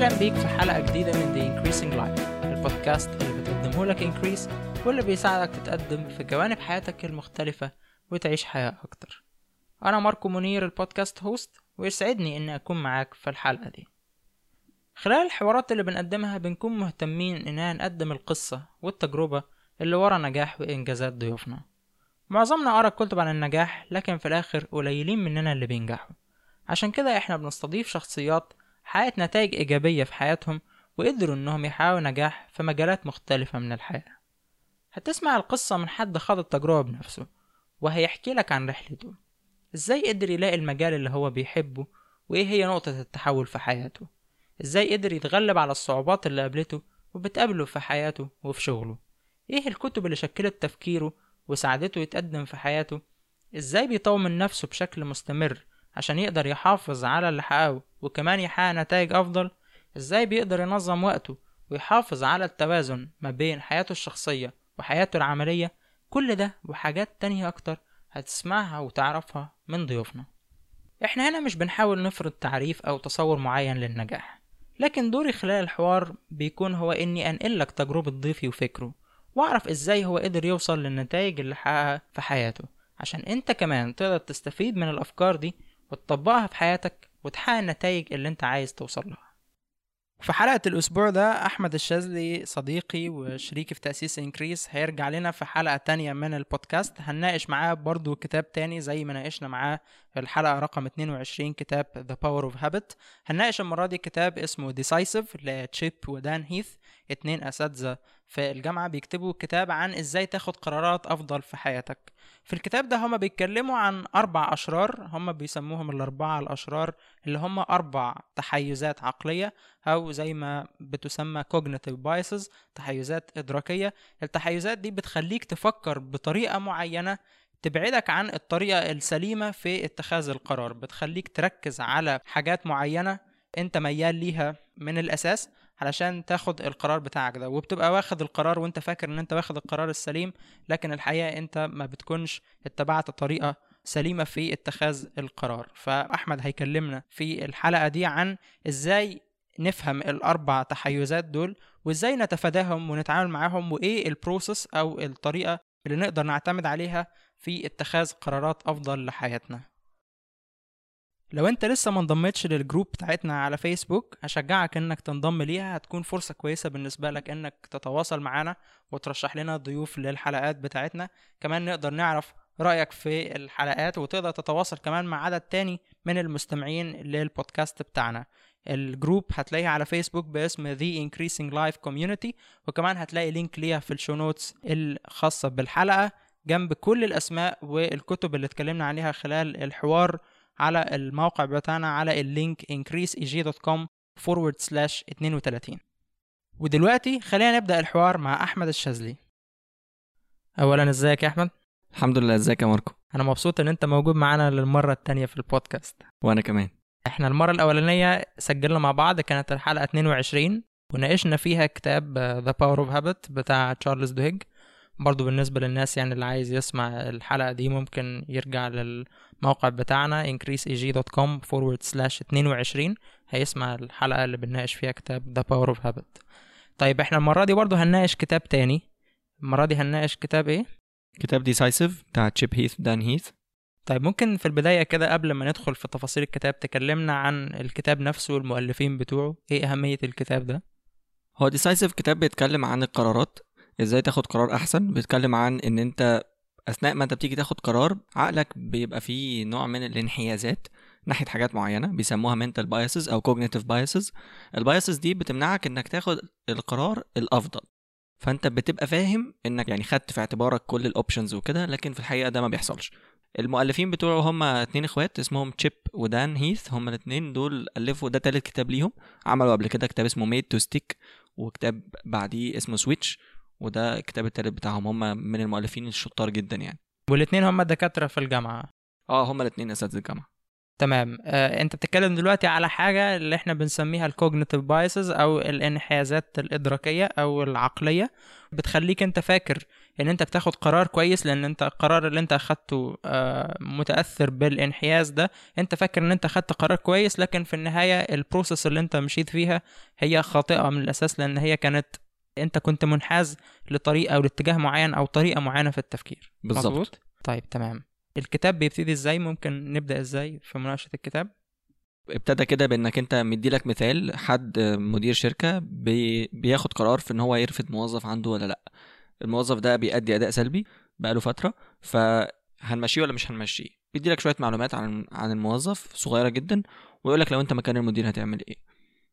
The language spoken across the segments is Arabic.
أهلا بيك في حلقة جديدة من The Increasing Life البودكاست اللي بتقدمه لك Increase واللي بيساعدك تتقدم في جوانب حياتك المختلفة وتعيش حياة أكتر. أنا ماركو منير البودكاست هوست ويسعدني إني أكون معاك في الحلقة دي. خلال الحوارات اللي بنقدمها بنكون مهتمين إننا نقدم القصة والتجربة اللي ورا نجاح وإنجازات ضيوفنا. معظمنا قرا كتب عن النجاح لكن في الآخر قليلين مننا اللي بينجحوا. عشان كده إحنا بنستضيف شخصيات حققت نتائج إيجابية في حياتهم وقدروا إنهم يحققوا نجاح في مجالات مختلفة من الحياة. هتسمع القصة من حد خاض التجربة بنفسه وهيحكي لك عن رحلته. إزاي قدر يلاقي المجال اللي هو بيحبه وإيه هي نقطة التحول في حياته؟ إزاي قدر يتغلب على الصعوبات اللي قابلته وبتقابله في حياته وفي شغله؟ إيه الكتب اللي شكلت تفكيره وساعدته يتقدم في حياته؟ إزاي بيطور من نفسه بشكل مستمر عشان يقدر يحافظ على اللي حققه وكمان يحقق نتائج أفضل. إزاي بيقدر ينظم وقته ويحافظ على التوازن ما بين حياته الشخصية وحياته العملية؟ كل ده وحاجات تانية أكتر هتسمعها وتعرفها من ضيوفنا. إحنا هنا مش بنحاول نفرض تعريف أو تصور معين للنجاح لكن دوري خلال الحوار بيكون هو إني أنقلك تجربة ضيفي وفكره وأعرف إزاي هو قدر يوصل للنتائج اللي حققها في حياته. عشان أنت كمان تقدر تستفيد من الأفكار دي وتطبقها في حياتك وتحقق النتائج اللي انت عايز توصل لها. في حلقة الأسبوع ده أحمد الشاذلي صديقي وشريكي في تأسيس إنكريس هيرجع لنا في حلقة تانية من البودكاست. هنناقش معاه برضو كتاب تاني زي ما ناقشنا معاه في الحلقة رقم 22 كتاب The Power of Habit. هنناقش المرة دي كتاب اسمه Decisive لتشيب ودان هيث اتنين أساتذة في الجامعة بيكتبوا كتاب عن إزاي تاخد قرارات أفضل في حياتك. في الكتاب ده هما بيتكلموا عن أربع أشرار هما بيسموهم الأربعة الأشرار اللي هما أربع تحيزات عقلية أو زي ما بتسمى cognitive biases تحيزات إدراكية. التحيزات دي بتخليك تفكر بطريقة معينة تبعدك عن الطريقة السليمة في اتخاذ القرار. بتخليك تركز على حاجات معينة انت ميال ليها من الأساس علشان تاخد القرار بتاعك ده وبتبقى واخد القرار وانت فاكر ان انت واخد القرار السليم لكن الحقيقة انت ما بتكونش اتبعت طريقة سليمة في اتخاذ القرار. فأحمد هيكلمنا في الحلقة دي عن إزاي نفهم الأربع تحيزات دول وازاي نتفاداهم ونتعامل معاهم وإيه البروسيس أو الطريقة اللي نقدر نعتمد عليها في اتخاذ قرارات أفضل لحياتنا. لو انت لسه ما انضمتش لل group بتاعتنا على فيسبوك هشجعك انك تنضم ليها هتكون فرصة كويسة بالنسبة لك انك تتواصل معانا وترشح لنا ضيوف للحلقات بتاعتنا. كمان نقدر نعرف رأيك في الحلقات وتقدر تتواصل كمان مع عدد تاني من المستمعين للبودكاست بتاعنا. ال group هتلاقيها على فيسبوك باسم The Increasing Life Community وكمان هتلاقي link ليها في ال show notes الخاصة بالحلقة جنب كل الأسماء والكتب اللي اتكلمنا عليها خلال الحوار. على الموقع بتاعنا على اللينك increaseeg.com forward slash 32 ودلوقتي خلينا نبدأ الحوار مع أحمد الشاذلي. أولا إزيك يا أحمد؟ الحمد لله إزيك يا ماركو؟ أنا مبسوط إن أنت موجود معانا للمرة التانية في البودكاست. وأنا كمان. إحنا المرة الأولانية سجلنا مع بعض كانت الحلقة 22 وناقشنا فيها كتاب The Power of Habit بتاع تشارلز دويج. برضو بالنسبة للناس يعني اللي عايز يسمع الحلقة دي ممكن يرجع للموقع بتاعنا increaseeg.com forward slash 22 هيسمع الحلقة اللي بنناقش فيها كتاب The Power of Habit طيب إحنا المرة دي برضو هنناقش كتاب تاني المرة دي هنناقش كتاب إيه؟ كتاب Decisive بتاع تشيب هيث ودان هيث طيب ممكن في البداية كده قبل ما ندخل في تفاصيل الكتاب تكلمنا عن الكتاب نفسه والمؤلفين بتوعه إيه أهمية الكتاب ده؟ هو Decisive كتاب بيتكلم عن القرارات إزاي تاخد قرار احسن. بيتكلم عن ان انت اثناء ما انت بتيجي تاخد قرار عقلك بيبقى فيه نوع من الانحيازات ناحية حاجات معينة بيسموها mental biases أو cognitive biases. ال biases دي بتمنعك إنك تاخد القرار الأفضل. فأنت بتبقى فاهم إنك يعني خدت في اعتبارك كل ال options وكده لكن في الحقيقة ده ما بيحصلش. المؤلفين بتوعه هم اتنين إخوات اسمهم تشيب ودان هيث هم الاتنين دول ألفوا ده تالت كتاب ليهم. عملوا قبل كده كتاب اسمه Made to Stick وكتاب بعديه اسمه Switch وده الكتاب التالت بتاعهم. هم من المؤلفين الشطار جدا يعني. والاتنين هم دكاترة في الجامعة؟ آه هم الاتنين أساتذة الجامعة. تمام. آه، أنت بتتكلم دلوقتي على حاجة اللي إحنا بنسميها ال cognitive biases أو الانحيازات الإدراكية أو العقلية. بتخليك أنت فاكر إن أنت بتاخد قرار كويس لأن أنت القرار اللي أنت أخدته آه، متأثر بالانحياز ده. أنت فاكر إن أنت أخدت قرار كويس لكن في النهاية ال process اللي أنت مشيت فيها هي خاطئة من الأساس لأن هي كانت انت كنت منحاز لطريقة أو لاتجاه معين أو طريقة معينة في التفكير. بالظبط. طيب تمام. الكتاب بيبتدي إزاي؟ ممكن نبدأ إزاي في مناقشة الكتاب؟ ابتدى كده بإنك أنت مديلك مثال حد مدير شركة بي بياخد قرار في إن هو يرفد موظف عنده ولا لأ. الموظف ده بيأدي أداء سلبي بقاله فترة فهنمشيه ولا مش هنمشيه؟ بيديلك شوية معلومات عن عن الموظف صغيرة جدا ويقول لك لو أنت مكان المدير هتعمل إيه.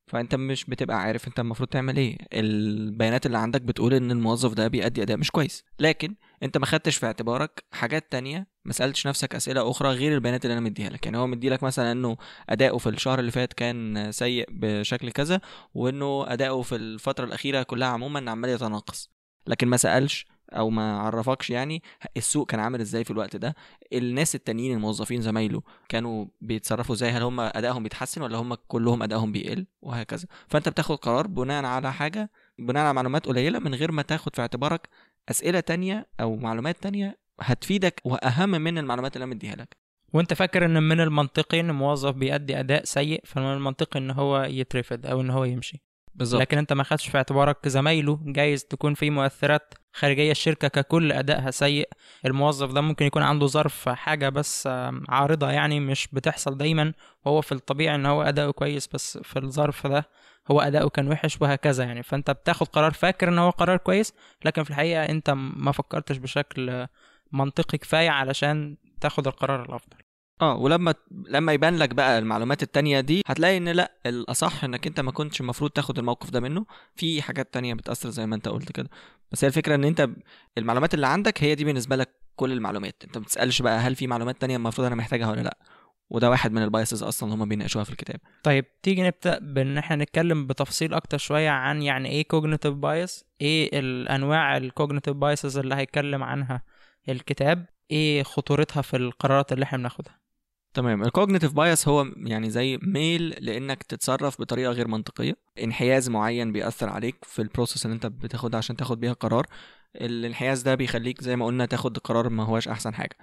فأنت مش بتبقى عارف أنت المفروض تعمل إيه. البيانات اللي عندك بتقول إن الموظف ده بيأدي أداء مش كويس. لكن أنت ما خدتش في اعتبارك حاجات تانية ما سألتش نفسك أسئلة أخرى غير البيانات اللي أنا مديها لك. يعني هو مديلك مثلا إنه أداؤه في الشهر اللي فات كان سيء بشكل كذا وإنه أداؤه في الفترة الأخيرة كلها عموما عمال يتناقص. لكن ما سألش أو ما عرفكش يعني السوق كان عامل إزاي في الوقت ده؟ الناس التانيين الموظفين زمايله كانوا بيتصرفوا إزاي؟ هل هم أدائهم بيتحسن ولا هم كلهم أدائهم بيقل؟ وهكذا. فأنت بتاخد قرار بناء على حاجة بناء على معلومات قليلة من غير ما تاخد في اعتبارك أسئلة تانية أو معلومات تانية هتفيدك وأهم من المعلومات اللي أنا مديها لك. وأنت فاكر إن من المنطقي إن موظف بيأدي أداء سيء فمن المنطقي إن هو يترفد أو إن هو يمشي. بالظبط. لكن انت ما خدش في اعتبارك زمايله جايز تكون في مؤثرات خارجية الشركة ككل أدائها سيء. الموظف ده ممكن يكون عنده ظرف حاجة بس عارضة يعني مش بتحصل دايما. وهو في الطبيعي إن هو أداؤه كويس بس في الظرف ده هو أداؤه كان وحش وهكذا يعني. فأنت بتاخد قرار فاكر إن هو قرار كويس لكن في الحقيقة أنت ما فكرتش بشكل منطقي كفاية علشان تاخد القرار الأفضل. آه ولما لما يبان لك بقى المعلومات التانية دي هتلاقي إن لأ الأصح إنك أنت ما كنتش المفروض تاخد الموقف ده منه. في حاجات تانية بتأثر زي ما أنت قلت كده. بس هي الفكرة إن أنت المعلومات اللي عندك هي دي بالنسبة لك كل المعلومات. أنت ما بتسألش بقى هل في معلومات تانية المفروض أنا محتاجها ولا لأ. وده واحد من البايسز أصلا هم بيناقشوها في الكتاب. طيب تيجي نبدأ بإن إحنا نتكلم بتفصيل أكتر شوية عن يعني إيه cognitive bias إيه الأنواع ال cognitive biases اللي هيتكلم عنها الكتاب إيه خطورتها في القرارات اللي إحنا بناخدها. تمام. ال cognitive bias هو يعني زي ميل لإنك تتصرف بطريقة غير منطقية. انحياز معين بيأثر عليك في ال process اللي انت بتاخدها عشان تاخد بيها قرار. الانحياز ده بيخليك زي ما قلنا تاخد قرار ما هوش أحسن حاجة.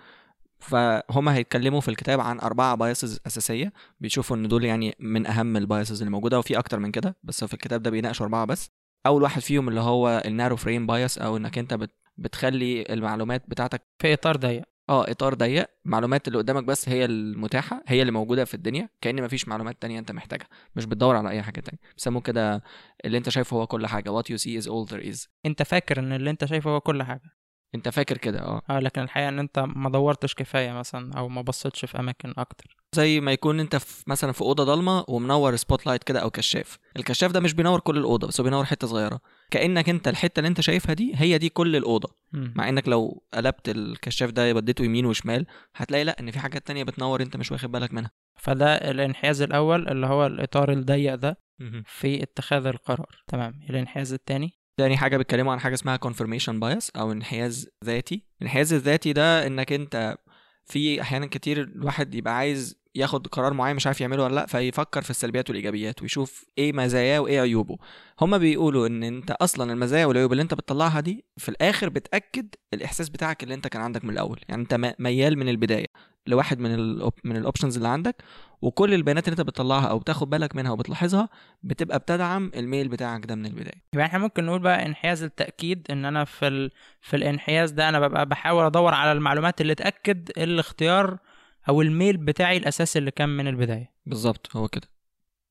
فهم هيتكلموا في الكتاب عن أربعة biases أساسية. بيشوفوا إن دول يعني من أهم ال biases اللي موجودة وفي أكتر من كده بس في الكتاب ده بيناقشوا أربعة بس. أول واحد فيهم اللي هو ال narrow frame bias أو إنك أنت بت بتخلي المعلومات بتاعتك في إطار ضيق. آه اطار ضيق المعلومات اللي قدامك بس هي المتاحة هي اللي موجودة في الدنيا كأن مفيش معلومات تانية أنت محتاجها مش بتدور على أي حاجة تانية. بيسموه كده اللي أنت شايفه هو كل حاجة what you see is all there is. أنت فاكر إن اللي أنت شايفه هو كل حاجة؟ أنت فاكر كده آه. آه لكن الحقيقة إن أنت ما دورتش كفاية مثلا أو ما بصيتش في أماكن أكتر. زي ما يكون أنت في مثلا في أوضة ضلمة ومنور spotlight كده أو كشاف. الكشاف ده مش بينور كل الأوضة بس هو بينور حتة صغيرة. كأنك انت الحتة اللي انت شايفها دي هي دي كل الأوضة. مع إنك لو قلبت الكشاف ده بديته يمين وشمال هتلاقي لأ إن في حاجات تانية بتنور انت مش واخد بالك منها. فده الانحياز الأول اللي هو الإطار الضيق ده في اتخاذ القرار. تمام. الانحياز التاني؟ تاني حاجة بيتكلموا عن حاجة اسمها confirmation bias أو انحياز ذاتي. الانحياز الذاتي ده إنك أنت في أحيانا كتير الواحد يبقى عايز ياخد قرار معين مش عارف يعمله ولا لأ فيفكر في السلبيات والإيجابيات ويشوف إيه مزاياه وإيه عيوبه هما بيقولوا إن أنت أصلا المزايا والعيوب اللي أنت بتطلعها دي في الآخر بتأكد الإحساس بتاعك اللي أنت كان عندك من الأول يعني أنت ميال من البداية لواحد من ال من ال options اللي عندك وكل البيانات اللي أنت بتطلعها أو بتاخد بالك منها وبتلاحظها بتبقى بتدعم الميل بتاعك ده من البداية يبقى إحنا ممكن نقول بقى انحياز التأكيد إن أنا في. في الانحياز ده أنا ببقى بحاول أدور على المعلومات اللي تأكد الاختيار أو الميل بتاعي الاساسي اللي كان من البداية. بالظبط هو كده.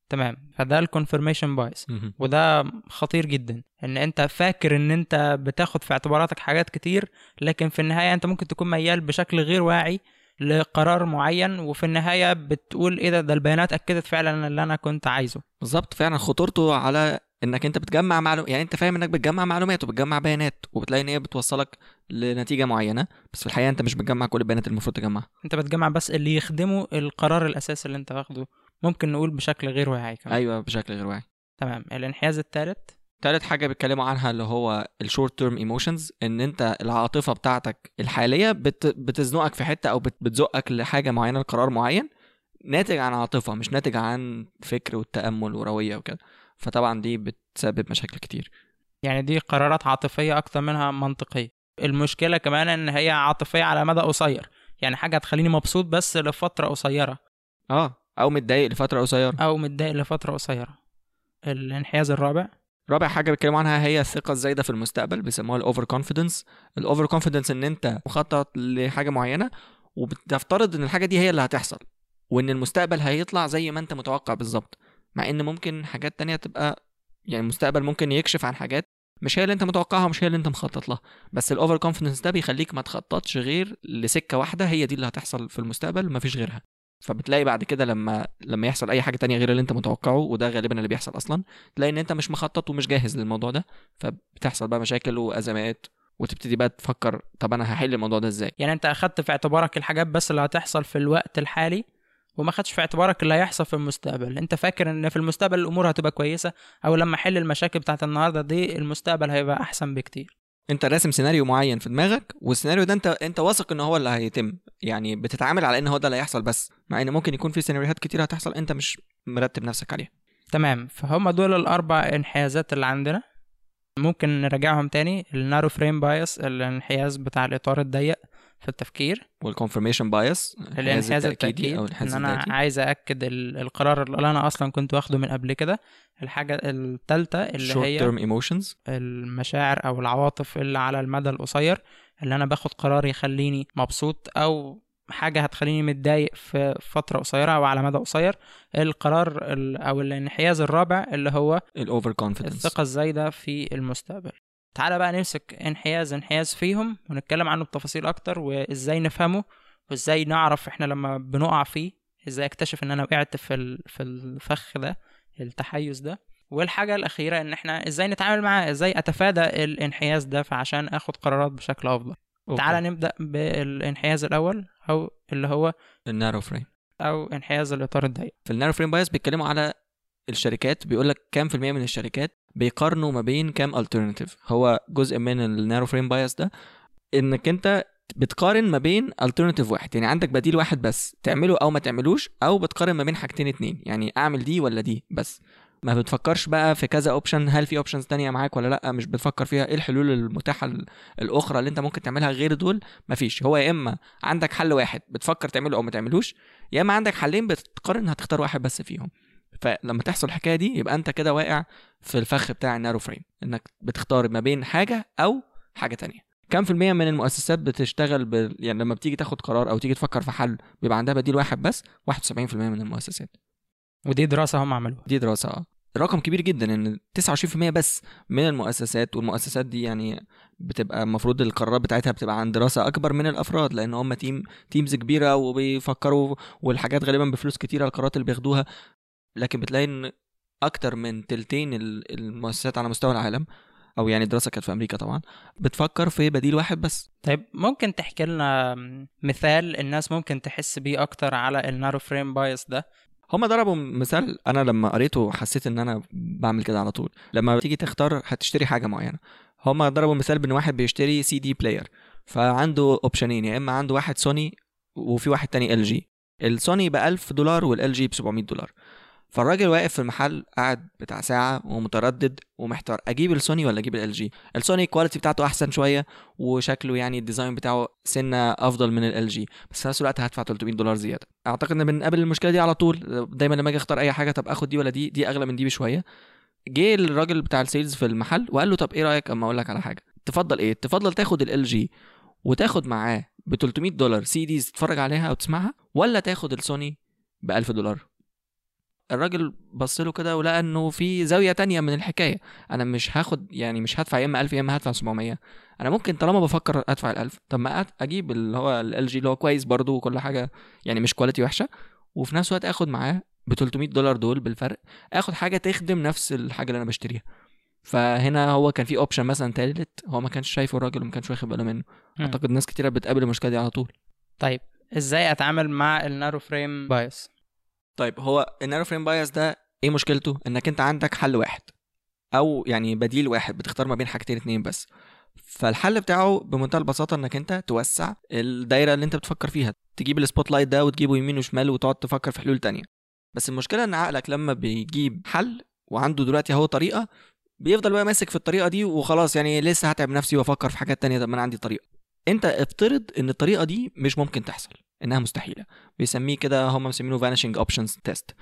تمام. فده الكونفirmation بايس وده خطير جدا إن أنت فاكر إن أنت بتاخد في اعتباراتك حاجات كتير لكن في النهاية أنت ممكن تكون ميال بشكل غير واعي لقرار معين وفي النهاية بتقول إيه ده ده البيانات أكدت فعلا اللي أنا كنت عايزه. بالظبط فعلا خطورته على إنك أنت بتجمع معلومات يعني أنت فاهم إنك بتجمع معلومات وبتجمع بيانات وبتلاقي إن هي بتوصلك لنتيجة معينة بس في الحقيقة أنت مش بتجمع كل البيانات اللي المفروض تجمعها. أنت بتجمع بس اللي يخدمه القرار الأساسي اللي أنت واخده. ممكن نقول بشكل غير واعي كمان. أيوه بشكل غير واعي. تمام. الانحياز الثالث تالت حاجة بيتكلموا عنها اللي هو ال short term emotions إن أنت العاطفة بتاعتك الحالية بت بتزنقك في حتة أو بت بتزقك لحاجة معينة لقرار معين ناتج عن عاطفة مش ناتج عن فكر والتأمل وروية وكده. فطبعا دي بتسبب مشاكل كتير. يعني دي قرارات عاطفية أكتر منها منطقية. المشكلة كمان إن هي عاطفية على مدى قصير. يعني حاجة هتخليني مبسوط بس لفترة قصيرة. آه أو متضايق لفترة قصيرة. أو متضايق لفترة قصيرة. الانحياز الرابع. رابع حاجة بيتكلموا عنها هي الثقة الزايدة في المستقبل بيسموها ال overconfidence ال overconfidence إن أنت مخطط لحاجة معينة وبتفترض إن الحاجة دي هي اللي هتحصل وإن المستقبل هيطلع زي ما أنت متوقع بالظبط. مع إن ممكن حاجات تانية تبقى يعني المستقبل ممكن يكشف عن حاجات مش هي اللي أنت متوقعها ومش هي اللي أنت مخطط لها. بس ال overconfidence ده بيخليك ما تخططش غير لسكة واحدة هي دي اللي هتحصل في المستقبل ومفيش غيرها. فبتلاقي بعد كده لما لما يحصل أي حاجة تانية غير اللي أنت متوقعه وده غالبا اللي بيحصل أصلا تلاقي إن أنت مش مخطط ومش جاهز للموضوع ده. فبتحصل بقى مشاكل وأزمات وتبتدي بقى تفكر طب أنا هحل الموضوع ده إزاي؟ يعني أنت أخدت في اعتبارك الحاجات بس اللي هتحصل في الوقت الحالي وما خدش في اعتبارك اللي هيحصل في المستقبل. انت فاكر ان في المستقبل الأمور هتبقى كويسة أو لما احل المشاكل بتاعت النهارده دي المستقبل هيبقى احسن بكتير. انت راسم سيناريو معين في دماغك والسيناريو ده انت انت واثق ان هو اللي هيتم. يعني بتتعامل على ان هو ده اللي هيحصل بس مع ان ممكن يكون في سيناريوهات كتير هتحصل انت مش مرتب نفسك عليها. تمام فهم دول الأربع انحيازات اللي عندنا. ممكن نراجعهم تاني. ال narrow frame bias الانحياز بتاع الإطار الضيق. في التفكير. وال confirmation bias الانحياز التأكيد أو إن انحياز أنا عايز أأكد ال- القرار اللي أنا أصلا كنت واخده من قبل كده الحاجة الثالثه اللي هي short term emotions. المشاعر أو العواطف اللي على المدى القصير اللي أنا باخد قرار يخليني مبسوط أو حاجة هتخليني متضايق في فترة قصيرة أو على مدى قصير. القرار ال- أو الانحياز الرابع اللي هو ال overconfidence الثقة الزايدة في المستقبل. تعالى بقى نمسك انحياز انحياز فيهم ونتكلم عنه بتفاصيل أكتر وإزاي نفهمه وإزاي نعرف إحنا لما بنقع فيه إزاي أكتشف إن أنا وقعت في في الفخ ده التحيز ده. والحاجة الأخيرة إن إحنا إزاي نتعامل معاه إزاي أتفادى الانحياز ده فعشان آخد قرارات بشكل أفضل. تعالى نبدأ بالانحياز الأول أو اللي هو ال narrow frame. أو انحياز الإطار الضيق. في ال narrow frame bias بيتكلموا على الشركات بيقول لك كام في المية من الشركات بيقارنوا ما بين كام alternative هو جزء من ال narrow frame bias ده إنك أنت بتقارن ما بين alternative واحد. يعني عندك بديل واحد بس تعمله أو ما تعملوش أو بتقارن ما بين حاجتين اتنين. يعني أعمل دي ولا دي بس. ما بتفكرش بقى في كذا option هل في options تانية معاك ولا لأ؟ مش بتفكر فيها. إيه الحلول المتاحة ال- الأخرى اللي أنت ممكن تعملها غير دول؟ مفيش هو يا إما عندك حل واحد بتفكر تعمله أو ما تعملوش يا إما عندك حلين بتقرر هتختار واحد بس فيهم. فلما تحصل الحكاية دي يبقى أنت كده واقع في الفخ بتاع ال narrow frame إنك بتختار ما بين حاجة أو حاجة تانية. كم في المية من المؤسسات بتشتغل ب... يعني لما بتيجي تاخد قرار أو تيجي تفكر في حل بيبقى عندها بديل واحد بس 71% من المؤسسات. ودي دراسة هم عملوها. دي دراسة آه. رقم كبير جدا إن 29% بس من المؤسسات والمؤسسات دي يعني بتبقى المفروض القرارات بتاعتها بتبقى عن دراسة أكبر من الأفراد لأن هم team teams كبيرة وبيفكروا والحاجات غالبا بفلوس كتيرة القرارات اللي بياخدوها. لكن بتلاقي إن أكتر من تلتين ال- المؤسسات على مستوى العالم أو يعني الدراسة كانت في أمريكا طبعا بتفكر في بديل واحد بس. طيب ممكن تحكي لنا مثال الناس ممكن تحس بيه أكتر على ال narrow frame bias ده؟ هما ضربوا مثال أنا لما قريته حسيت إن أنا بعمل كده على طول. لما تيجي تختار هتشتري حاجة معينة. هما ضربوا مثال بإن واحد بيشتري CD player فعنده option ين يا إما عنده واحد سوني وفي واحد تاني LG ال جي السوني ب 1000 دولار وال LG ب 700 دولار. فالراجل واقف في المحل قاعد بتاع ساعة ومتردد ومحتار أجيب السوني ولا أجيب ال LG ال Sony ال quality بتاعته أحسن شوية وشكله يعني ال design بتاعه سنة أفضل من ال LG بس في نفس الوقت هدفع 300 دولار زيادة. أعتقد إن بنقابل المشكلة دي على طول. دايما لما أجي أختار أي حاجة طب آخد دي ولا دي؟ دي أغلى من دي بشوية. جه الراجل بتاع ال sales في المحل وقال له طب إيه رأيك أما أقول لك على حاجة؟ تفضل إيه؟ تفضل تاخد ال LG وتاخد معاه ب 300 دولار CDs تتفرج عليها أو تسمعها ولا تاخد السوني ب 1000 دولار؟ الراجل بص له كده ولقى إنه في زاوية تانية من الحكاية. أنا مش هاخد يعني مش هدفع يا إما 1000 يا إما هدفع 700 أنا ممكن طالما بفكر أدفع ال 1000 طب ما أجيب اللي هو ال LG اللي هو كويس برضو وكل حاجة يعني مش quality وحشة وفي نفس الوقت آخد معاه ب 300 دولار دول بالفرق آخد حاجة تخدم نفس الحاجة اللي أنا بشتريها. فهنا هو كان في option مثلا تالت هو ما كانش شايفه الراجل وما كانش واخد باله منه. مم. أعتقد ناس كتيرة بتقابل المشكلة دي على طول. طيب إزاي أتعامل مع النارو فريم بايس طيب هو ال narrow frame bias ده إيه مشكلته؟ إنك أنت عندك حل واحد أو يعني بديل واحد بتختار ما بين حاجتين اتنين بس. فالحل بتاعه بمنتهى البساطة إنك أنت توسع الدايرة اللي أنت بتفكر فيها. تجيب ال spotlight ده وتجيبه يمين وشمال وتقعد تفكر في حلول تانية. بس المشكلة إن عقلك لما بيجيب حل وعنده دلوقتي أهو طريقة بيفضل بقى ماسك في الطريقة دي وخلاص يعني لسه هتعب نفسي وأفكر في حاجات تانية. طب ما أنا عندي طريقة. أنت افترض إن الطريقة دي مش ممكن تحصل. إنها مستحيلة. بيسميه كده هم مسمينه vanishing options test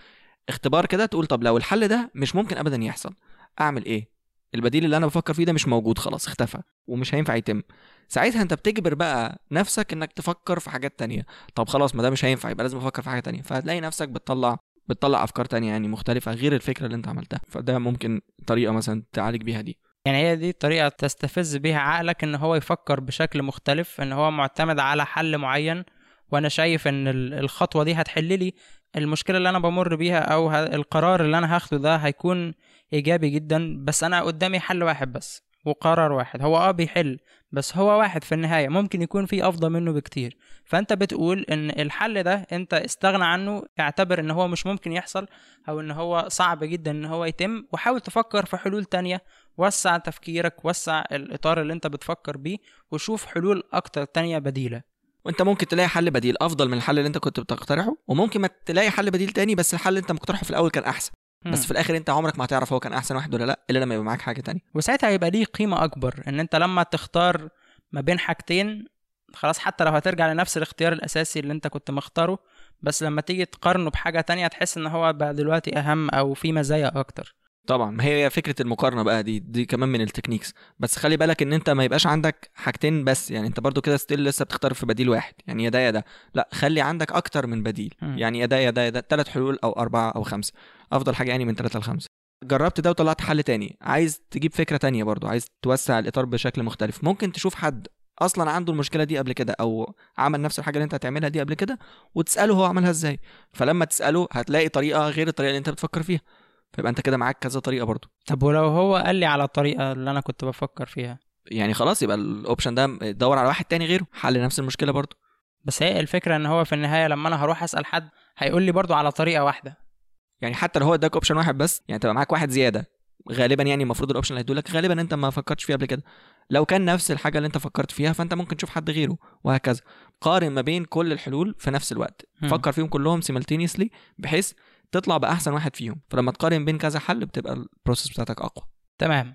اختبار كده تقول طب لو الحل ده مش ممكن ابدا يحصل أعمل إيه؟ البديل اللي أنا بفكر فيه ده مش موجود خلاص اختفى ومش هينفع يتم. ساعتها أنت بتجبر بقى نفسك إنك تفكر في حاجات تانية. طب خلاص ما ده مش هينفع يبقى لازم أفكر في حاجة تانية. فهتلاقي نفسك بتطلع بتطلع أفكار تانية يعني مختلفة غير الفكرة اللي أنت عملتها. فده ممكن طريقة مثلا تعالج بيها دي. يعني هي دي طريقة تستفز بيها عقلك إن هو يفكر بشكل مختلف إن هو معتمد على حل معين وأنا شايف إن ال- الخطوة دي هتحل لي المشكلة اللي أنا بمر بيها أو القرار اللي أنا هاخده ده هيكون إيجابي جدا بس أنا قدامي حل واحد بس وقرار واحد. هو آه بيحل بس هو واحد في النهاية ممكن يكون فيه أفضل منه بكتير. فأنت بتقول إن الحل ده أنت استغنى عنه اعتبر إن هو مش ممكن يحصل أو إن هو صعب جدا إن هو يتم وحاول تفكر في حلول تانية. وسع تفكيرك وسع الإطار اللي أنت بتفكر بيه وشوف حلول أكتر تانية بديلة. وانت ممكن تلاقي حل بديل أفضل من الحل اللي انت كنت بتقترحه وممكن ما تلاقي حل بديل تاني بس الحل اللي انت مقترحه في الأول كان أحسن. بس. في الآخر انت عمرك ما هتعرف هو كان أحسن واحد ولا لأ إلا لما يبقى معاك حاجة تانية. وساعتها هيبقى ليه قيمة أكبر إن أنت لما تختار ما بين حاجتين خلاص حتى لو هترجع لنفس الاختيار الأساسي اللي أنت كنت مختاره بس لما تيجي تقارنه بحاجة تانية تحس إن هو بقى دلوقتي أهم أو في مزايا أكتر. طبعا. ما هي فكرة المقارنة بقى دي دي كمان من ال techniques. بس خلي بالك إن أنت ما يبقاش عندك حاجتين بس. يعني أنت برضو كده still لسه بتختار في بديل واحد. يعني يا ده يا ده. لا خلي عندك أكتر من بديل. مم. يعني يا ده يا ده يا ده. ثلاث حلول أو أربعة أو خمسة. أفضل حاجة يعني من ثلاثة لخمسة. جربت ده وطلعت حل تاني. عايز تجيب فكرة تانية برضو. عايز توسع الإطار بشكل مختلف. ممكن تشوف حد أصلا عنده المشكلة دي قبل كده أو عمل نفس الحاجة اللي أنت هتعملها دي قبل كده وتسأله هو عملها إزاي. فلما تسأله هتلاقي طريقة غير الطريقة اللي أنت بتفكر فيها. فيبقى انت كده معاك كذا طريقة برضو. طب ولو هو قال لي على الطريقة اللي أنا كنت بفكر فيها؟ يعني خلاص يبقى الاوبشن ده دور على واحد تاني غيره حل نفس المشكلة برضو. بس هي الفكرة إن هو في النهاية لما أنا هروح أسأل حد هيقول لي برضو على طريقة واحدة. يعني حتى لو هو اداك option واحد بس يعني تبقى معاك واحد زيادة غالبا يعني المفروض ال option اللي هيدولك غالبا أنت ما فكرتش فيه قبل كده. لو كان نفس الحاجة اللي أنت فكرت فيها فأنت ممكن تشوف حد غيره وهكذا. قارن ما بين كل الحلول في نفس الوقت. مم. فكر فيهم كلهم simultaneously بحيث تطلع بأحسن واحد فيهم. فلما تقارن بين كذا حل بتبقى ال process بتاعتك أقوى. تمام.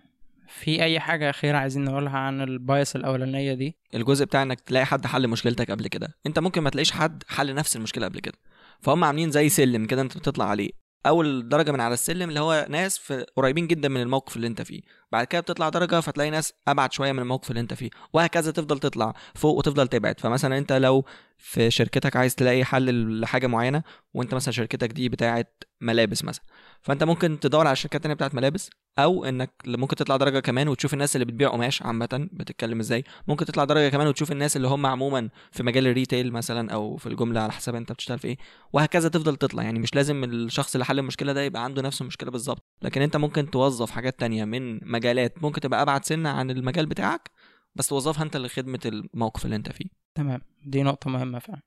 في أي حاجة أخيرة عايزين نقولها عن ال bias الأولانية دي؟ الجزء بتاع إنك تلاقي حد حل مشكلتك قبل كده. أنت ممكن ما تلاقيش حد حل نفس المشكلة قبل كده. فهم عاملين زي سلم كده أنت بتطلع عليه. أول درجة من على السلم اللي هو ناس في قريبين جدا من الموقف اللي أنت فيه. بعد كده بتطلع درجة فتلاقي ناس أبعد شوية من الموقف اللي أنت فيه. وهكذا تفضل تطلع فوق وتفضل تبعد. فمثلا أنت لو في شركتك عايز تلاقي حل لحاجة معينة وأنت مثلا شركتك دي بتاعه ملابس مثلا. فانت ممكن تدور على الشركات التانية بتاعت ملابس أو إنك ممكن تطلع درجة كمان وتشوف الناس اللي بتبيع قماش عامة بتتكلم إزاي؟ ممكن تطلع درجة كمان وتشوف الناس اللي هم عموما في مجال الريتيل مثلا أو في الجملة على حسب أنت بتشتغل في إيه وهكذا تفضل تطلع. يعني مش لازم الشخص اللي حل المشكلة ده يبقى عنده نفس المشكلة بالظبط. لكن أنت ممكن توظف حاجات تانية من مجالات. ممكن تبقى أبعد سنة عن المجال بتاعك بس توظفها أنت لخدمة الموقف اللي أنت فيه. تمام. دي نقطة مهمة فعلا.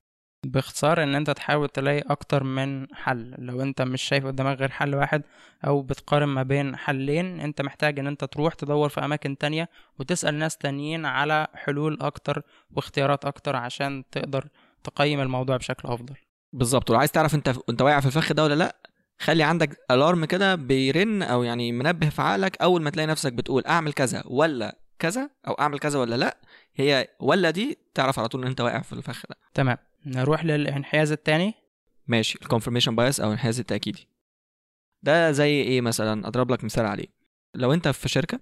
باختصار إن أنت تحاول تلاقي أكتر من حل. لو أنت مش شايف قدامك غير حل واحد أو بتقارن ما بين حلين أنت محتاج إن أنت تروح تدور في أماكن تانية وتسأل ناس تانيين على حلول أكتر واختيارات أكتر عشان تقدر تقيم الموضوع بشكل أفضل. بالظبط. ولو عايز تعرف أنت أنت واقع في الفخ ده ولا لأ خلي عندك alarm كده بيرن أو يعني منبه في عقلك أول ما تلاقي نفسك بتقول أعمل كذا ولا كذا أو أعمل كذا ولا لأ هي ولا دي تعرف على طول إن أنت واقع في الفخ ده. تمام. نروح للانحياز التاني؟ ماشي ال confirmation bias أو الانحياز التأكيدي. ده زي إيه مثلا؟ أضرب لك مثال عليه. لو أنت في شركة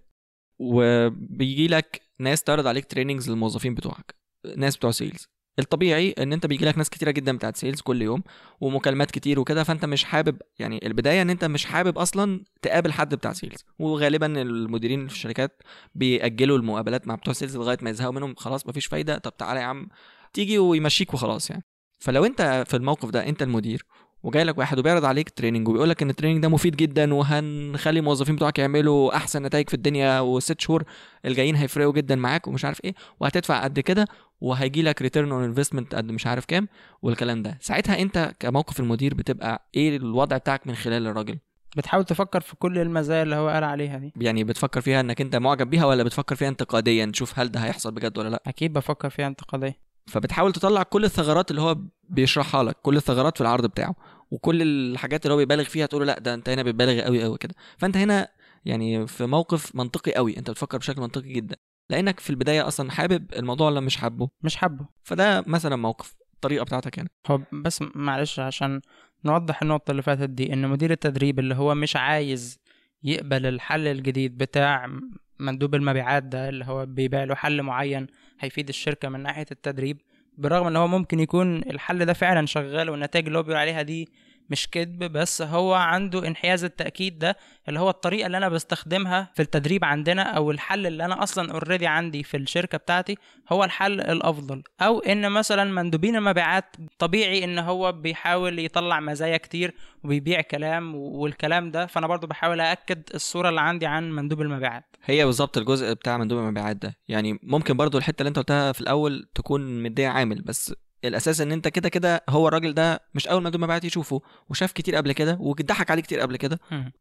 وبيجي لك ناس تعرض عليك trainings للموظفين بتوعك ناس بتوع sales الطبيعي إن أنت بيجي لك ناس كتيرة جدا بتاعت sales كل يوم ومكالمات كتير وكده فأنت مش حابب يعني البداية إن أنت مش حابب أصلا تقابل حد بتاع sales وغالبا المديرين في الشركات بيأجلوا المقابلات مع بتوع sales لغاية ما يزهقوا منهم خلاص مفيش فايدة. طب تعالى يا عم تيجي ونمشيك وخلاص يعني. فلو انت في الموقف ده انت المدير وجاي لك واحد وبيعرض عليك training وبيقول لك إن ال training ده مفيد جدا وهنخلي الموظفين بتوعك يعملوا أحسن نتائج في الدنيا والست شهور الجايين هيفرقوا جدا معاك ومش عارف إيه وهتدفع قد كده وهيجي لك return on investment قد مش عارف كام والكلام ده. ساعتها انت كموقف المدير بتبقى إيه الوضع بتاعك من خلال الراجل؟ بتحاول تفكر في كل المزايا اللي هو قال عليها دي. يعني بتفكر فيها إنك أنت معجب بيها ولا بتفكر فيها انتقاديا؟ تشوف هل ده هيحصل بجد ولا لأ. أكيد بفكر فيها انتقادية فبتحاول تطلع كل الثغرات اللي هو بيشرحها لك كل الثغرات في العرض بتاعه وكل الحاجات اللي هو بيبالغ فيها تقول له لا ده انت هنا بتبالغ قوي قوي كده. فانت هنا يعني في موقف منطقي قوي انت بتفكر بشكل منطقي جدا. لأنك في البداية أصلا حابب الموضوع ولا مش حابه؟ مش حابه. فده مثلا موقف الطريقة بتاعتك يعني. هو بس معلش عشان نوضح النقطة اللي فاتت دي إن مدير التدريب اللي هو مش عايز يقبل الحل الجديد بتاع مندوب المبيعات ده اللي هو بيبيع له حل معين هيفيد الشركة من ناحية التدريب بالرغم إن هو ممكن يكون الحل ده فعلا شغال والنتائج اللي هو بيقول عليها دي مش كذب بس هو عنده انحياز التأكيد ده اللي هو الطريقة اللي أنا بستخدمها في التدريب عندنا أو الحل اللي أنا أصلا اوريدي عندي في الشركة بتاعتي هو الحل الأفضل. أو إن مثلا مندوبين المبيعات طبيعي إن هو بيحاول يطلع مزايا كتير وبيبيع كلام والكلام ده فأنا برضو بحاول أأكد الصورة اللي عندي عن مندوب المبيعات. هي بالظبط الجزء بتاع مندوب المبيعات ده. يعني ممكن برضو الحتة اللي أنت قلتها في الأول تكون مدية عامل بس الأساس إن أنت كده كده هو الراجل ده مش أول مندوب مبيعات يشوفه وشاف كتير قبل كده وضحك عليه كتير قبل كده.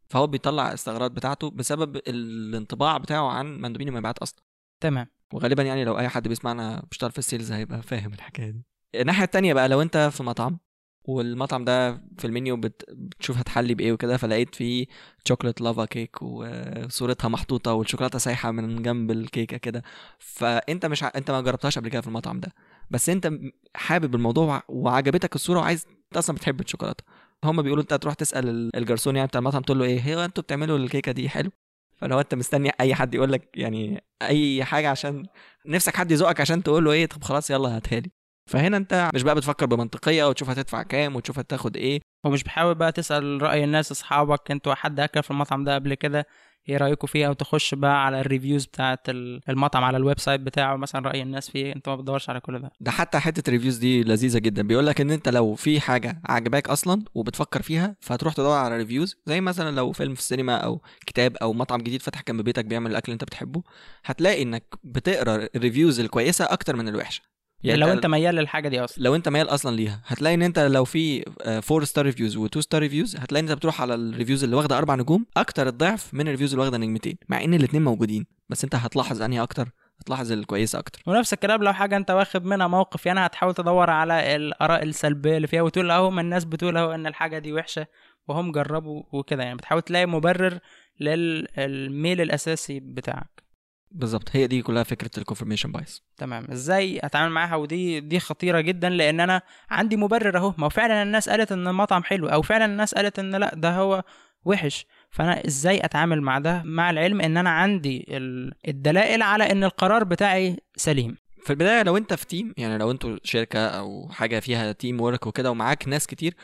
فهو بيطلع الثغرات بتاعته بسبب الانطباع بتاعه عن مندوبين المبيعات أصلا. تمام. وغالبا يعني لو أي حد بيسمعنا بيشتغل في ال sales هيبقى فاهم الحكاية دي. الناحية التانية بقى لو أنت في مطعم والمطعم ده في المنيو بت... بتشوف هتحلي بإيه وكده فلقيت فيه chocolate lava cake وصورتها محطوطة والشوكولاتة سايحة من جنب الكيكة كده فأنت مش ع... أنت ما جربتهاش قبل كده في المطعم ده. بس انت حابب الموضوع وعجبتك الصورة وعايز انت أصلا بتحب الشوكولاتة. هم بيقولوا انت تروح تسأل الجرسون يعني بتاع المطعم تقول له إيه؟ هو أنتوا بتعملوا الكيكة دي حلو؟ فلو انت مستني اي حد يقول لك يعني اي حاجة عشان نفسك حد يزقك عشان تقول له إيه؟ طب خلاص يلا هاتها لي. فهنا انت مش بقى بتفكر بمنطقية وتشوف هتدفع كام وتشوف هتاخد إيه. ومش بحاول بقى تسأل رأي الناس أصحابك أنتوا حد أكل في المطعم ده قبل كده؟ إيه رأيكم فيه أو تخش بقى على ال reviews بتاعة المطعم على ال website بتاعه مثلا رأي الناس فيه أنت ما بتدورش على كل ده. ده حتى حتة reviews دي لذيذة جدا. بيقول لك إن أنت لو في حاجة عجباك أصلا وبتفكر فيها فهتروح تدور على reviews زي مثلا لو فيلم في السينما أو كتاب أو مطعم جديد فتح جنب بيتك بيعمل الأكل اللي أنت بتحبه هتلاقي إنك بتقرأ ال reviews الكويسة أكتر من الوحشة. يعني لو انت ميال للحاجة دي أصلا. لو انت ميال أصلا ليها هتلاقي إن انت لو في 4 star reviews و2 star reviews هتلاقي إن انت بتروح على ال reviews اللي واخدة أربع نجوم أكتر الضعف من ال reviews اللي واخدة نجمتين مع إن الاثنين موجودين بس انت هتلاحظ أنهي أكتر هتلاحظ الكويسه أكتر. ونفس الكلام لو حاجة انت واخد منها موقف يعني هتحاول تدور على الآراء السلبية اللي فيها وتقول أهو ما الناس بتقول أهو إن الحاجة دي وحشة وهم جربوا وكده. يعني بتحاول تلاقي مبرر للميل الأساسي بتاعك. بالظبط. هي دي كلها فكرة ال confirmation bias تمام. إزاي اتعامل معاها؟ ودي دي خطيرة جدا لأن أنا عندي مبرر أهو. ما هو فعلا الناس قالت إن المطعم حلو أو فعلا الناس قالت إن لأ ده هو وحش. فأنا إزاي أتعامل مع ده؟ مع العلم إن أنا عندي الدلائل على إن القرار بتاعي سليم. في البداية لو أنت في team يعني لو أنتوا شركة أو حاجة فيها teamwork وكده ومعاك ناس كتير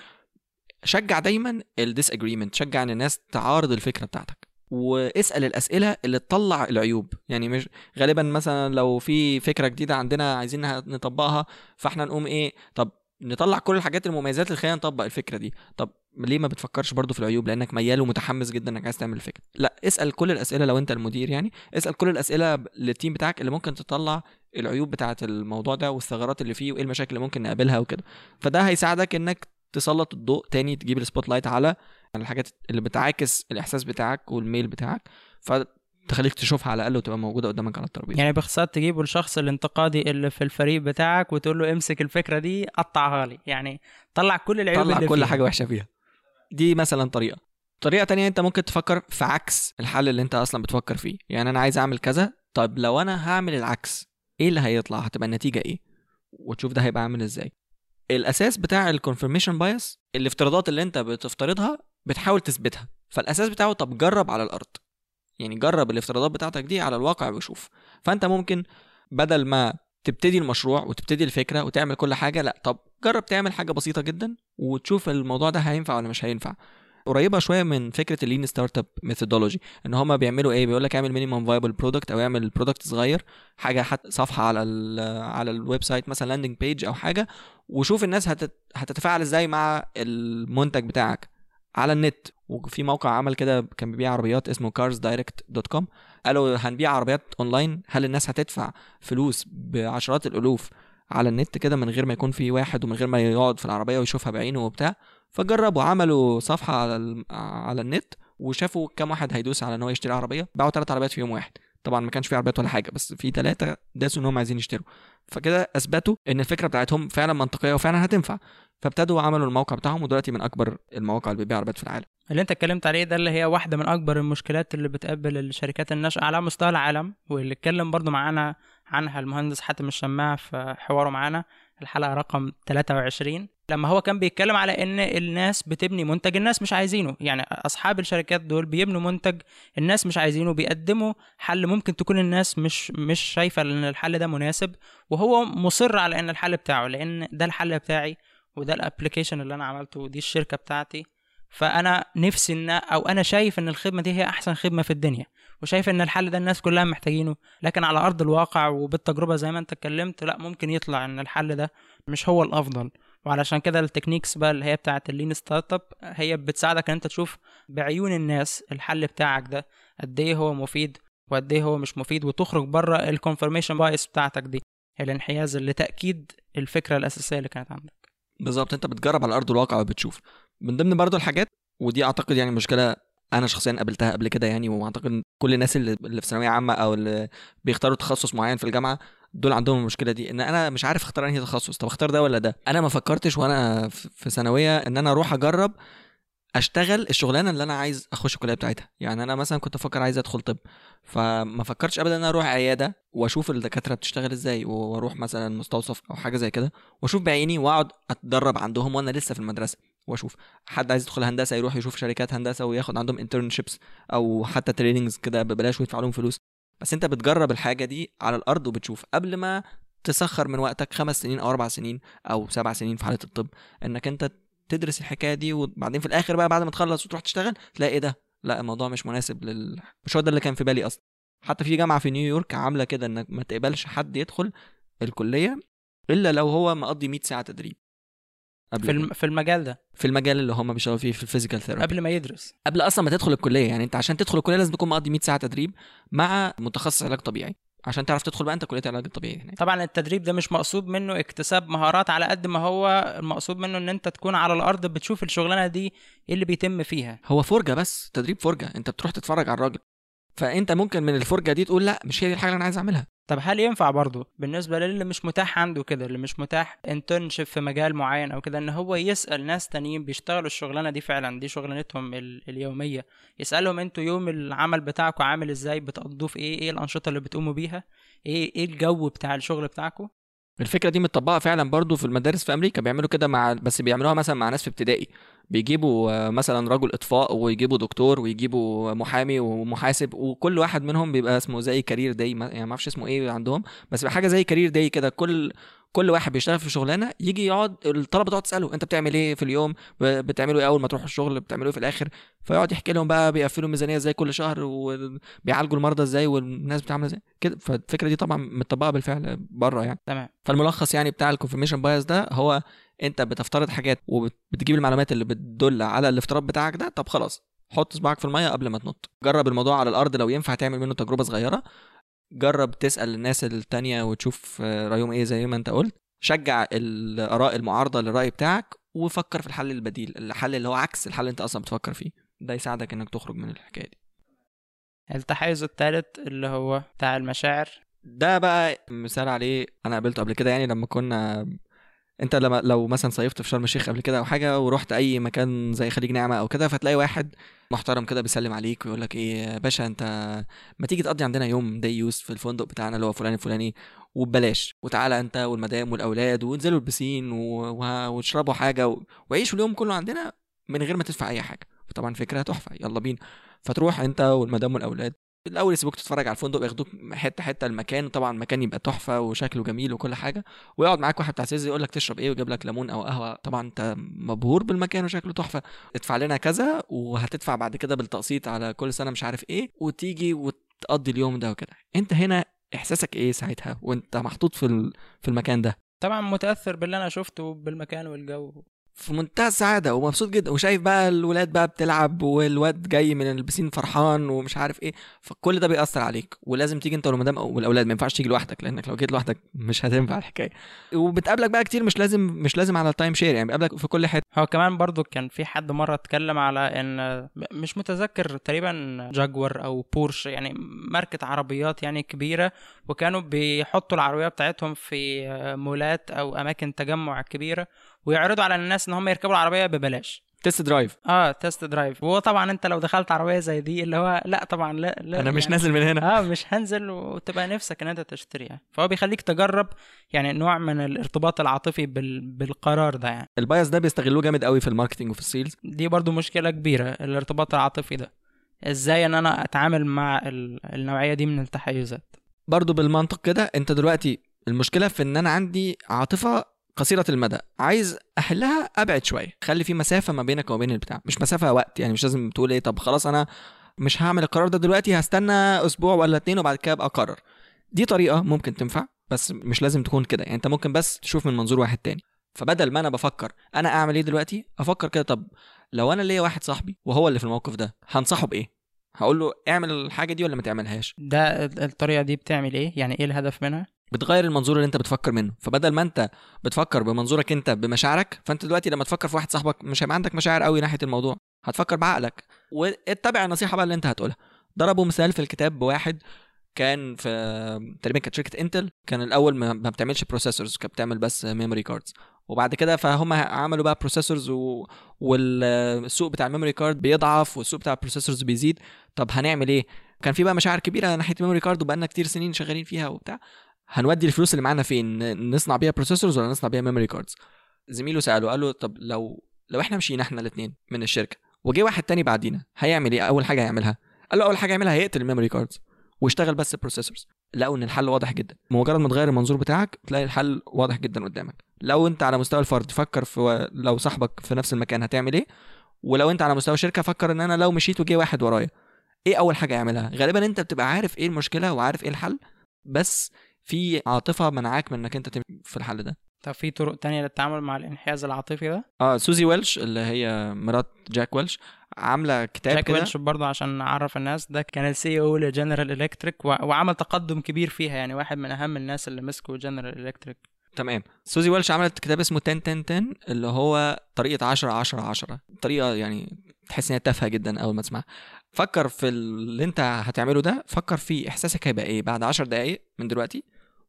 شجع دايما ال disagreement شجع إن الناس تعارض الفكرة بتاعتك. واسأل الأسئلة اللي تطلع العيوب. يعني مش غالبا مثلا لو في فكرة جديدة عندنا عايزين نطبقها فإحنا نقوم إيه طب نطلع كل الحاجات المميزات اللي خلينا نطبق الفكرة دي. طب ليه ما بتفكرش برضو في العيوب؟ لأنك ميال ومتحمس جدا إنك عايز تعمل الفكرة. لا اسأل كل الأسئلة لو أنت المدير يعني. اسأل كل الأسئلة لل team بتاعك اللي ممكن تطلع العيوب بتاعة الموضوع ده والثغرات اللي فيه وإيه المشاكل اللي ممكن نقابلها وكده. فده هيساعدك إنك تسلط الضوء تاني تجيب ال spotlight على الحاجات اللي بتعاكس الإحساس بتاعك والميل بتاعك فتخليك تشوفها على الأقل وتبقى موجودة قدامك على الترابيزة. يعني باختصار تجيبه الشخص الانتقادي اللي في الفريق بتاعك وتقول له امسك الفكرة دي قطعها لي. يعني طلع كل العيوب طلع اللي كل فيها. حاجة وحشة فيها. دي مثلا طريقة. طريقة تانية أنت ممكن تفكر في عكس الحل اللي أنت أصلا بتفكر فيه. يعني أنا عايز أعمل كذا طب لو أنا هعمل العكس إيه اللي هيطلع؟ هتبقى النتيجة إيه؟ وتشوف ده هيبقى عامل إزاي. الأساس بتاع ال confirmation bias الافتراضات اللي أنت بتفترضها بتحاول تثبتها. فالأساس بتاعه طب جرب على الأرض. يعني جرب الافتراضات بتاعتك دي على الواقع وشوف. فأنت ممكن بدل ما تبتدي المشروع وتبتدي الفكرة وتعمل كل حاجة لأ طب جرب تعمل حاجة بسيطة جدا وتشوف الموضوع ده هينفع ولا مش هينفع. قريبة شوية من فكرة ال lean startup methodology إن هما بيعملوا إيه؟ بيقول لك اعمل minimum viable product أو اعمل product صغير حاجة حت صفحة على ال على ال website مثلا landing page أو حاجة وشوف الناس هتت هتتفاعل إزاي مع المنتج بتاعك. على النت. وفي موقع عمل كده كان بيبيع عربيات اسمه carsdirect.com قالوا هنبيع عربيات اونلاين هل الناس هتدفع فلوس بعشرات الألوف على النت كده من غير ما يكون في واحد ومن غير ما يقعد في العربية ويشوفها بعينه وبتاع؟ فجربوا عملوا صفحة على على النت وشافوا كام واحد هيدوس على إن هو يشتري عربية. باعوا ثلاث عربيات في يوم واحد. طبعا ما كانش في عربيات ولا حاجة بس في ثلاثة داسوا إن هم عايزين يشتروا. فكده أثبتوا إن الفكرة بتاعتهم فعلا منطقية وفعلا هتنفع. فابتدوا عملوا الموقع بتاعهم ودلوقتي من أكبر المواقع اللي بتبيع عربيات في العالم. اللي أنت اتكلمت عليه ده اللي هي واحدة من أكبر المشكلات اللي بتقابل الشركات الناشئة على مستوى العالم واللي اتكلم برضو معانا عنها المهندس حاتم الشماع في حواره معانا. الحلقة رقم 23 لما هو كان بيتكلم على إن الناس بتبني منتج الناس مش عايزينه. يعني أصحاب الشركات دول بيبنوا منتج الناس مش عايزينه بيقدموا حل ممكن تكون الناس مش مش شايفة إن الحل ده مناسب وهو مصر على إن الحل بتاعه لأن ده الحل بتاعي وده الابلكيشن اللي أنا عملته ودي الشركة بتاعتي. فأنا نفسي إن أو أنا شايف إن الخدمة دي هي أحسن خدمة في الدنيا. وشايف إن الحل ده الناس كلها محتاجينه. لكن على أرض الواقع وبالتجربة زي ما أنت اتكلمت لا ممكن يطلع إن الحل ده مش هو الأفضل. وعلشان كده ال techniques بقى اللي هي بتاعه ال lean startup هي بتساعدك إن أنت تشوف بعيون الناس الحل بتاعك ده قد إيه هو مفيد وقد إيه هو مش مفيد وتخرج بره ال confirmation bias بتاعتك دي الانحياز لتاكيد الفكرة الأساسية اللي كانت عندك. بالظبط أنت بتجرب على أرض الواقع وبتشوف. من ضمن برضو الحاجات ودي أعتقد يعني مشكلة أنا شخصيا قابلتها قبل كده يعني وأعتقد كل الناس اللي في ثانوية عامة أو اللي بيختاروا تخصص معين في الجامعة دول عندهم المشكلة دي إن أنا مش عارف أختار أنهي تخصص طب أختار ده ولا ده؟ أنا ما فكرتش وأنا في في ثانوية إن أنا أروح أجرب أشتغل الشغلانة اللي أنا عايز أخش الكلية بتاعتها. يعني أنا مثلا كنت أفكر عايز أدخل طب فما فكرتش ابدا إن أنا أروح عيادة وأشوف الدكاترة بتشتغل إزاي وأروح مثلا مستوصف أو حاجة زي كده وأشوف بعيني وأقعد أتدرب عندهم وأنا لسه في المدرسة. وأشوف. حد عايز يدخل هندسة يروح يشوف شركات هندسة وياخد عندهم internships أو حتى trainings كده ببلاش ويدفع لهم فلوس. بس أنت بتجرب الحاجة دي على الأرض وبتشوف. قبل ما تسخر من وقتك خمس سنين أو أربع سنين أو سبع سنين في حالة الطب إنك أنت تدرس الحكاية دي وبعدين في الآخر بقى بعد ما تخلص وتروح تشتغل تلاقي إيه ده؟ لا الموضوع مش مناسب لل مش هو ده اللي كان في بالي أصلا. حتى في جامعة في نيويورك عاملة كده إنك ما تقبلش حد يدخل الكلية إلا لو هو مقضي 100 ساعة تدريب. قبل في الم... في المجال ده. في المجال اللي هم بيشتغلوا فيه في ال physical therapy قبل ما يدرس. قبل أصلا ما تدخل الكلية يعني أنت عشان تدخل الكلية لازم تكون مقضي 100 ساعة تدريب مع متخصص علاج طبيعي. عشان تعرف تدخل بقى أنت كلية العلاج الطبيعي هناك. طبعا التدريب ده مش مقصود منه اكتساب مهارات على قد ما هو المقصود منه إن أنت تكون على الأرض بتشوف الشغلانة دي إيه اللي بيتم فيها. هو فرجة بس تدريب فرجة. أنت بتروح تتفرج على الراجل. فأنت ممكن من الفرجة دي تقول لا مش هي دي الحاجة اللي أنا عايز أعملها. طب هل ينفع برضه بالنسبة للي مش متاح عنده كده اللي مش متاح internship في مجال معين أو كده إن هو يسأل ناس تانيين بيشتغلوا الشغلانة دي فعلا دي شغلانتهم ال- اليومية يسألهم أنتوا يوم العمل بتاعكم عامل إزاي؟ بتقضوه في إيه؟ إيه الأنشطة اللي بتقوموا بيها؟ إيه إيه الجو بتاع الشغل بتاعكم؟ الفكرة دي متطبقة فعلا برضو في المدارس في أمريكا بيعملوا كده مع بس بيعملوها مثلا مع ناس في ابتدائي. بيجيبوا مثلا رجل إطفاء ويجيبوا دكتور ويجيبوا محامي ومحاسب وكل واحد منهم بيبقى اسمه زي career day يعني ما أعرفش اسمه إيه عندهم بس بيبقى حاجة زي career day كده كل كل واحد بيشتغل في شغلانة يجي يقعد الطلبة تقعد تسأله أنت بتعمل إيه في اليوم؟ بتعملوا إيه أول ما تروحوا الشغل؟ بتعملوا إيه في الآخر؟ فيقعد يحكي لهم بقى بيقفلوا ميزانيه إزاي كل شهر؟ وبيعالجوا المرضى إزاي؟ والناس بتعمل إزاي؟ كده فالفكرة دي طبعا متطبقة بالفعل بره يعني. تمام. فالملخص يعني بتاع ال confirmation bias ده هو انت بتفترض حاجات وبتجيب المعلومات اللي بتدل على الافتراض بتاعك ده طب خلاص حط صباعك في المية قبل ما تنط. جرب الموضوع على الأرض لو ينفع تعمل منه تجربة صغيرة. جرب تسأل الناس التانية وتشوف آه، رأيهم إيه زي ما انت قلت. شجع الآراء المعارضة للرأي بتاعك وفكر في الحل البديل الحل اللي هو عكس الحل اللي انت أصلا بتفكر فيه. ده يساعدك إنك تخرج من الحكاية دي. التحيز الثالث اللي هو بتاع المشاعر. ده بقى مثال عليه أنا قابلته قبل كده يعني لما كنا انت لما لو مثلا صيفت في شرم الشيخ قبل كده أو حاجة ورحت أي مكان زي خليج نعمة أو كده فتلاقي واحد محترم كده بيسلم عليك ويقول لك إيه يا باشا أنت ما تيجي تقضي عندنا يوم day use في الفندق بتاعنا اللي هو فلان الفلاني وببلاش وتعالى أنت والمدام والأولاد وانزلوا البسين و... و... وتشربوا حاجة و... وعيشوا اليوم كله عندنا من غير ما تدفع أي حاجة. فطبعا فكرة تحفة يلا بينا. فتروح أنت والمدام والأولاد الأول يسيبوك تتفرج على الفندق وياخدوك حتة حتة المكان. طبعا المكان يبقى تحفة وشكله جميل وكل حاجة. ويقعد معاك واحد بتاع سيزي يقول لك تشرب إيه ويجيب لك ليمون أو قهوة. طبعا أنت مبهور بالمكان وشكله تحفة. ادفع لنا كذا وهتدفع بعد كده بالتقسيط على كل سنة مش عارف إيه وتيجي وتقضي اليوم ده وكده. أنت هنا إحساسك إيه ساعتها وأنت محطوط في في المكان ده؟ طبعا متأثر باللي أنا شفته بالمكان والجو. في منتهى السعادة ومبسوط جدا وشايف بقى الولاد بقى بتلعب والواد جاي من البسين فرحان ومش عارف إيه. فكل ده بيأثر عليك ولازم تيجي أنت والمدام والأولاد ما ينفعش تيجي لوحدك لأنك لو جيت لوحدك مش هتنفع الحكاية. وبتقابلك بقى كتير مش لازم مش لازم على ال time share يعني بيقابلك في كل حتة. هو كمان برضو كان في حد مرة اتكلم على إن مش متذكر تقريبا جاكوار أو بورش يعني ماركة عربيات يعني كبيرة وكانوا بيحطوا العربية بتاعتهم في مولات أو أماكن تجمع كبيرة ويعرضوا على الناس إن هم يركبوا العربية ببلاش. test drive آه test drive وهو طبعا أنت لو دخلت عربية زي دي اللي هو لا طبعا لا, لا أنا مش يعني نازل من هنا. آه مش هنزل وتبقى نفسك إن أنت تشتريها. فهو بيخليك تجرب يعني نوع من الارتباط العاطفي بال... بالقرار ده يعني. ال bias ده بيستغلوه جامد قوي في ال marketing وفي ال sales. دي برضو مشكلة كبيرة الارتباط العاطفي ده. إزاي إن أنا أتعامل مع ال... النوعية دي من التحيزات؟ برضو بالمنطق كده أنت دلوقتي المشكلة في إن أنا عندي عاطفة قصيرة المدى. عايز أحلها أبعد شوية. خلي في مسافة ما بينك وما بين البتاع. مش مسافة وقت يعني مش لازم تقول إيه طب خلاص أنا مش هعمل القرار ده دلوقتي هستنى أسبوع ولا اتنين وبعد كده أبقى أقرر. دي طريقة ممكن تنفع بس مش لازم تكون كده. يعني أنت ممكن بس تشوف من منظور واحد تاني. فبدل ما أنا بفكر أنا أعمل إيه دلوقتي أفكر كده طب لو أنا ليا واحد صاحبي وهو اللي في الموقف ده هنصحه بإيه؟ هقول له اعمل الحاجة دي ولا ما تعملهاش؟ ده الطريقة دي بتعمل إيه؟ يعني إيه الهدف منها؟ بتغير المنظور اللي انت بتفكر منه. فبدل ما انت بتفكر بمنظورك انت بمشاعرك فانت دلوقتي لما تفكر في واحد صاحبك مش هيبقى عندك مشاعر قوي ناحية الموضوع. هتفكر بعقلك. واتبع النصيحة بقى اللي انت هتقولها. ضربوا مثال في الكتاب بواحد كان في تقريبا كانت شركة انتل كان الأول ما بتعملش processors كانت بتعمل بس memory cards وبعد كده فهم عملوا بقى processors و... والسوق بتاع ال memory card بيضعف والسوق بتاع ال processors بيزيد. طب هنعمل إيه؟ كان في بقى مشاعر كبيرة ناحية ال memory card وبقالنا كتير سنين شغالين فيها وبتاع. هنودي الفلوس اللي معانا فين؟ نصنع بيها processors ولا نصنع بيها memory cards زميله سأله قال له طب لو لو إحنا مشينا إحنا الاثنين من الشركة وجه واحد تاني بعدينا هيعمل إيه؟ أول حاجة هيعملها. قال له أول حاجة يعملها هيقتل ال memory cards ويشتغل بس ال processors لقوا إن الحل واضح جدا. مجرد ما تغير المنظور بتاعك تلاقي الحل واضح جدا قدامك. لو أنت على مستوى الفرد فكر في لو صاحبك في نفس المكان هتعمل إيه؟ ولو أنت على مستوى شركة فكر إن أنا لو مشيت وجه واحد ورايا. إيه أول حاجة يعملها غالبا أنت بتبقى عارف إيه المشكلة وعارف إيه الحل بس في عاطفة منعاك من إنك أنت تمشي في الحل ده؟ طب في طرق تانية للتعامل مع الانحياز العاطفي ده؟ آه سوزي ويلش اللي هي مرات جاك ويلش عاملة كتاب جاك كده. ويلش برضه عشان نعرف الناس ده كان ال CEO لجنرال إلكتريك وعمل تقدم كبير فيها يعني واحد من أهم الناس اللي مسكوا جنرال إلكتريك. تمام. سوزي ويلش عملت كتاب اسمه 10 10 10 اللي هو طريقة 10 10 10 طريقة يعني تحس إن هي تافهة جدا أول ما تسمعها. فكر في اللي أنت هتعمله ده فكر في إحساسك هيبقى إيه بعد 10 دقائق من دلوقتي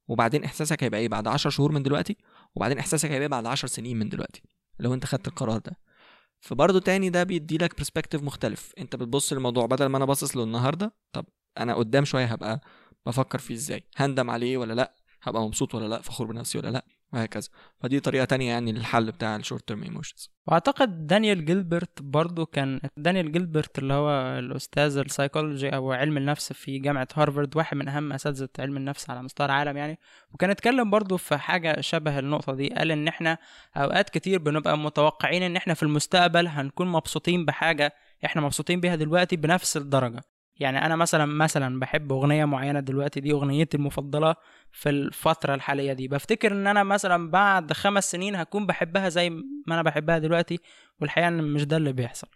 وبعدين إحساسك هيبقى إيه بعد 10 شهور من دلوقتي وبعدين إحساسك هيبقى إيه بعد 10 سنين من دلوقتي لو أنت خدت القرار ده. فبرضه تاني ده بيدي لك perspective مختلف. أنت بتبص للموضوع بدل ما أنا باصص له النهارده طب أنا قدام شوية هبقى بفكر فيه إزاي؟ هندم عليه ولا لأ؟ هبقى مبسوط ولا لأ؟ فخور بنفسي ولا لأ؟ وهكذا. فدي طريقة تانية يعني للحل بتاع ال short term emotions وأعتقد دانيال جيلبرت برضو كان دانيال جيلبرت اللي هو الأستاذ السايكولوجي أو علم النفس في جامعة هارفارد واحد من أهم أساتذة علم النفس على مستوى العالم يعني. وكان اتكلم برضو في حاجة شبه النقطة دي. قال إن إحنا أوقات كتير بنبقى متوقعين إن إحنا في المستقبل هنكون مبسوطين بحاجة إحنا مبسوطين بيها دلوقتي بنفس الدرجة. يعني أنا مثلا مثلا بحب أغنية معينة دلوقتي دي أغنيتي المفضلة في الفترة الحالية دي. بفتكر إن أنا مثلا بعد خمس سنين هكون بحبها زي ما أنا بحبها دلوقتي والحقيقة إن مش ده اللي بيحصل.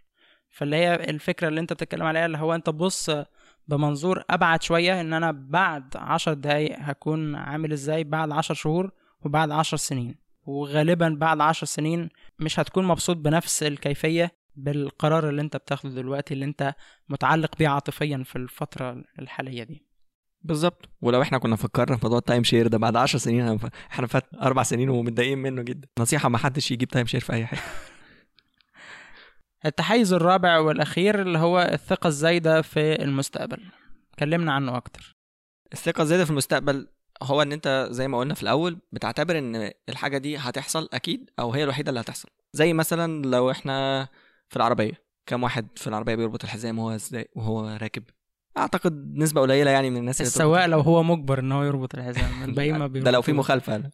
فاللي هي الفكرة اللي أنت بتتكلم عليها اللي هو أنت تبص بمنظور أبعد شوية إن أنا بعد عشر دقايق هكون عامل إزاي؟ بعد عشر شهور وبعد عشر سنين. وغالبا بعد عشر سنين مش هتكون مبسوط بنفس الكيفية بالقرار اللي انت بتاخده دلوقتي اللي انت متعلق بيه عاطفيا في الفترة الحالية دي. بالظبط. ولو إحنا كنا فكرنا في موضوع ال time share ده بعد 10 سنين إحنا فات أربع سنين ومتضايقين منه جدا. نصيحة ما حدش يجيب time share في أي حاجة. التحيز الرابع والأخير اللي هو الثقة الزايدة في المستقبل. كلمنا عنه أكتر. الثقة الزايدة في المستقبل هو إن أنت زي ما قلنا في الأول بتعتبر إن الحاجة دي هتحصل أكيد أو هي الوحيدة اللي هتحصل. زي مثلا لو إحنا في العربية. كم واحد في العربية بيربط الحزام وهو إزاي وهو راكب؟ أعتقد نسبة قليلة يعني من الناس اللي السواق لو هو مجبر إن هو يربط الحزام الباقي ما ده لو في. مخالفة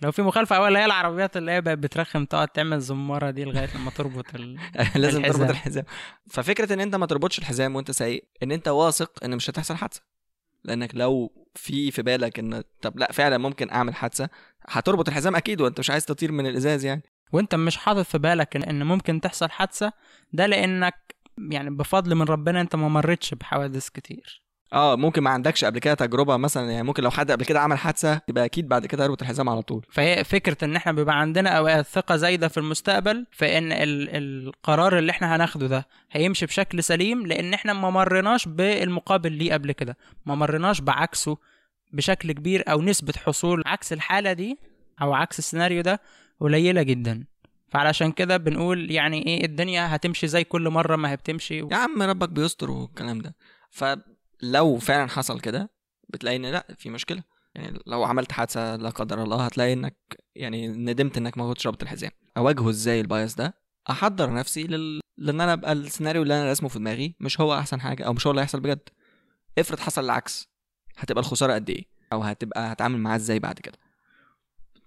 لو في مخالفة أول هي العربيات اللي هي بقت بترخم تقعد تعمل زمارة دي لغاية لما تربط ال... لازم الحزام. تربط الحزام. ففكرة إن أنت ما تربطش الحزام وأنت سايق إن أنت واثق إن مش هتحصل حادثة. لأنك لو في في بالك ان طب لا فعلا ممكن أعمل حادثة. هتربط الحزام أكيد وأنت مش عايز تطير من الإزاز يعني. وانت مش حاطط في بالك إن- ممكن تحصل حادثة ده لإنك يعني بفضل من ربنا إنت ما مرتش بحوادث كتير. آه ممكن ما عندكش قبل كده تجربة مثلا يعني ممكن لو حد قبل كده عمل حادثة يبقى أكيد بعد كده يربط الحزام على طول. فهي فكرة إن إحنا بيبقى عندنا أوقات ثقة زايدة في المستقبل فإن ال القرار اللي إحنا هناخده ده هيمشي بشكل سليم لإن إحنا ما مرناش بالمقابل ليه قبل كده. ما مرناش بعكسه بشكل كبير أو نسبة حصول عكس الحالة دي أو عكس السيناريو ده قليلة جدا. فعلشان كده بنقول يعني إيه الدنيا هتمشي زي كل مرة ما هي بتمشي يا عم ربك بيستر والكلام ده. فلو فعلا حصل كده بتلاقي إن لأ في مشكلة. يعني لو عملت حادثة لا قدر الله هتلاقي إنك يعني ندمت إنك ما كنتش رابط الحزام. أواجهه إزاي ال bias ده؟ أحضر نفسي لل... لإن أنا أبقى السيناريو اللي أنا راسمه في دماغي مش هو أحسن حاجة أو مش هو اللي هيحصل بجد. افرض حصل العكس هتبقى الخسارة قد إيه؟ أو هتبقى هتعامل معاه إزاي بعد كده؟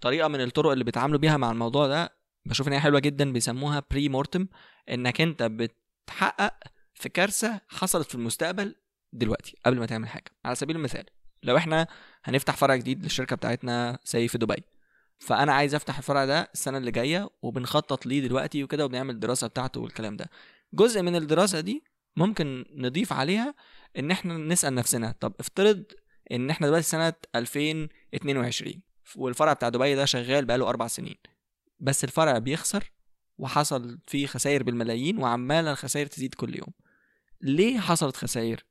طريقة من الطرق اللي بيتعاملوا بيها مع الموضوع ده بشوف إن هي حلوة جدا بيسموها pre-mortem إنك أنت بتحقق في كارثة حصلت في المستقبل دلوقتي قبل ما تعمل حاجة. على سبيل المثال لو إحنا هنفتح فرع جديد للشركة بتاعتنا زي في دبي فأنا عايز أفتح الفرع ده السنة اللي جاية وبنخطط ليه دلوقتي وكده وبنعمل الدراسة بتاعته والكلام ده. جزء من الدراسة دي ممكن نضيف عليها إن إحنا نسأل نفسنا طب افترض إن إحنا دلوقتي سنة 2022 والفرع بتاع دبي ده شغال بقاله أربع سنين. بس الفرع بيخسر وحصل فيه خسائر بالملايين وعمالة الخسائر تزيد كل يوم. ليه حصلت خسائر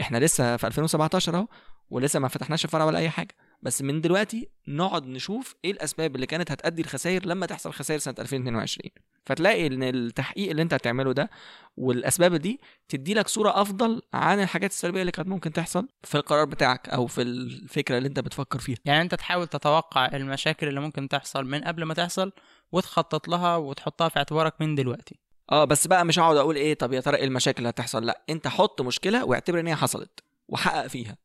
إحنا لسه في 2017 أهو ولسه ما فتحناش الفرع ولا أي حاجة. بس من دلوقتي نقعد نشوف إيه الأسباب اللي كانت هتؤدي الخسائر لما تحصل خسائر سنة 2022 فتلاقي إن التحقيق اللي أنت هتعمله ده والأسباب دي تدي لك صورة أفضل عن الحاجات السلبية اللي كانت ممكن تحصل في القرار بتاعك أو في الفكرة اللي أنت بتفكر فيها. يعني أنت تحاول تتوقع المشاكل اللي ممكن تحصل من قبل ما تحصل وتخطط لها وتحطها في اعتبارك من دلوقتي. آه بس بقى مش هقعد أقول إيه طب يا ترى إيه المشاكل اللي هتحصل؟ لأ أنت حط مشكلة واعتبر إن هي حصلت وحقق فيها.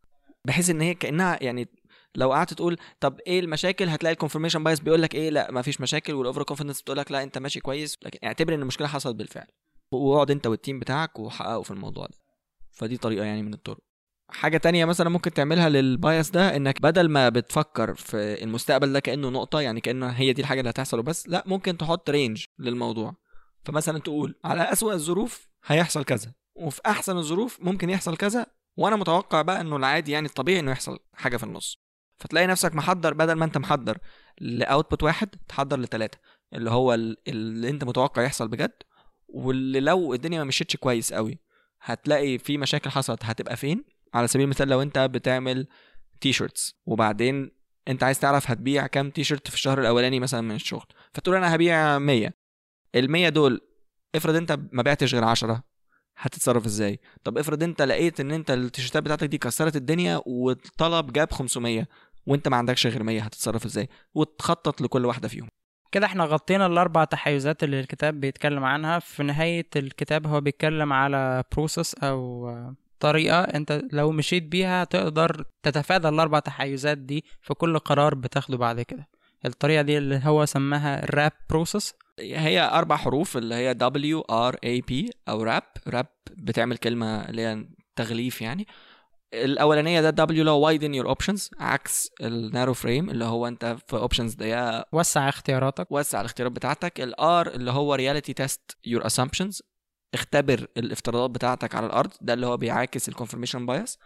بحيث إن هي كأنها يعني لو قعدت تقول طب إيه المشاكل هتلاقي ال confirmation bias بيقول لك إيه لا ما فيش مشاكل وال over confidence بتقول لك لا أنت ماشي كويس. لكن اعتبر إن المشكلة حصلت بالفعل. واقعد أنت وال team بتاعك وحققوا في الموضوع ده. فدي طريقة يعني من الطرق. حاجة تانية مثلا ممكن تعملها لل bias ده إنك بدل ما بتفكر في المستقبل ده كأنه نقطة يعني كأنه هي دي الحاجة اللي هتحصل وبس لا ممكن تحط range للموضوع. فمثلا تقول على أسوأ الظروف هيحصل كذا وفي أحسن الظروف ممكن يحصل كذا وأنا متوقع بقى إنه العادي يعني الطبيعي إنه يحصل حاجة في النص. فتلاقي نفسك محضر بدل ما انت محضر ل output واحد تحضر لثلاثه اللي هو ال- اللي انت متوقع يحصل بجد واللي لو الدنيا ما مشيتش كويس قوي هتلاقي في مشاكل حصلت هتبقى فين؟ على سبيل المثال لو انت بتعمل t-shirts وبعدين انت عايز تعرف هتبيع كام تي شيرت في الشهر الأولاني مثلا من الشغل. فتقول أنا هبيع 100 ال 100 دول افرض انت ما بعتش غير 10 هتتصرف إزاي؟ طب افرض انت لقيت إن انت التيشيرتات بتاعتك دي كسرت الدنيا والطلب جاب 500 وانت ما عندكش غير 100 هتتصرف إزاي؟ وتخطط لكل واحدة فيهم. كده إحنا غطينا الأربع تحيزات اللي الكتاب بيتكلم عنها. في نهاية الكتاب هو بيتكلم على بروسس أو طريقة انت لو مشيت بيها تقدر تتفادى الأربع تحيزات دي في كل قرار بتاخده بعد كده. الطريقة دي اللي هو سماها الراب بروسس هي أربع حروف اللي هي W R A P أو wrap wrap بتعمل كلمة اللي هي تغليف يعني. الأولانية ده W هو widen your options عكس ال narrow frame اللي هو أنت في options ضيقه وسع اختياراتك. وسع الاختيارات بتاعتك. ال R اللي هو reality test your assumptions اختبر الافتراضات بتاعتك على الأرض ده اللي هو بيعاكس ال confirmation bias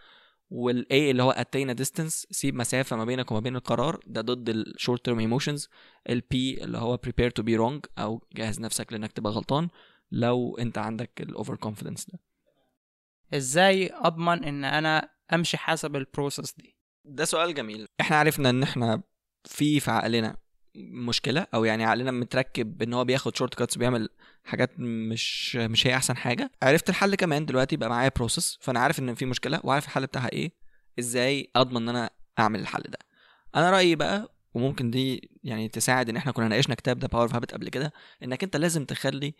وال A اللي هو attain distance سيب مسافة ما بينك وما بين القرار ده ضد ال short term emotions ال P اللي هو prepare to be wrong أو جهز نفسك لإنك تبقى غلطان لو أنت عندك ال over confidence ده. إزاي أضمن إن أنا امشي حسب ال process دي. ده سؤال جميل. إحنا عرفنا ان إحنا في في عقلنا مشكلة أو يعني عقلنا متركب ان هو بياخد shortcuts وبيعمل حاجات مش مش هي احسن حاجة. عرفت الحل كمان دلوقتي بقى معايا process فانا عارف ان في مشكلة وعارف الحل بتاعها إيه إزاي اضمن ان أنا اعمل الحل ده. أنا رأيي بقى وممكن دي يعني تساعد ان إحنا كنا ناقشنا كتاب ده Power of Habit قبل كده انك انت لازم تخلي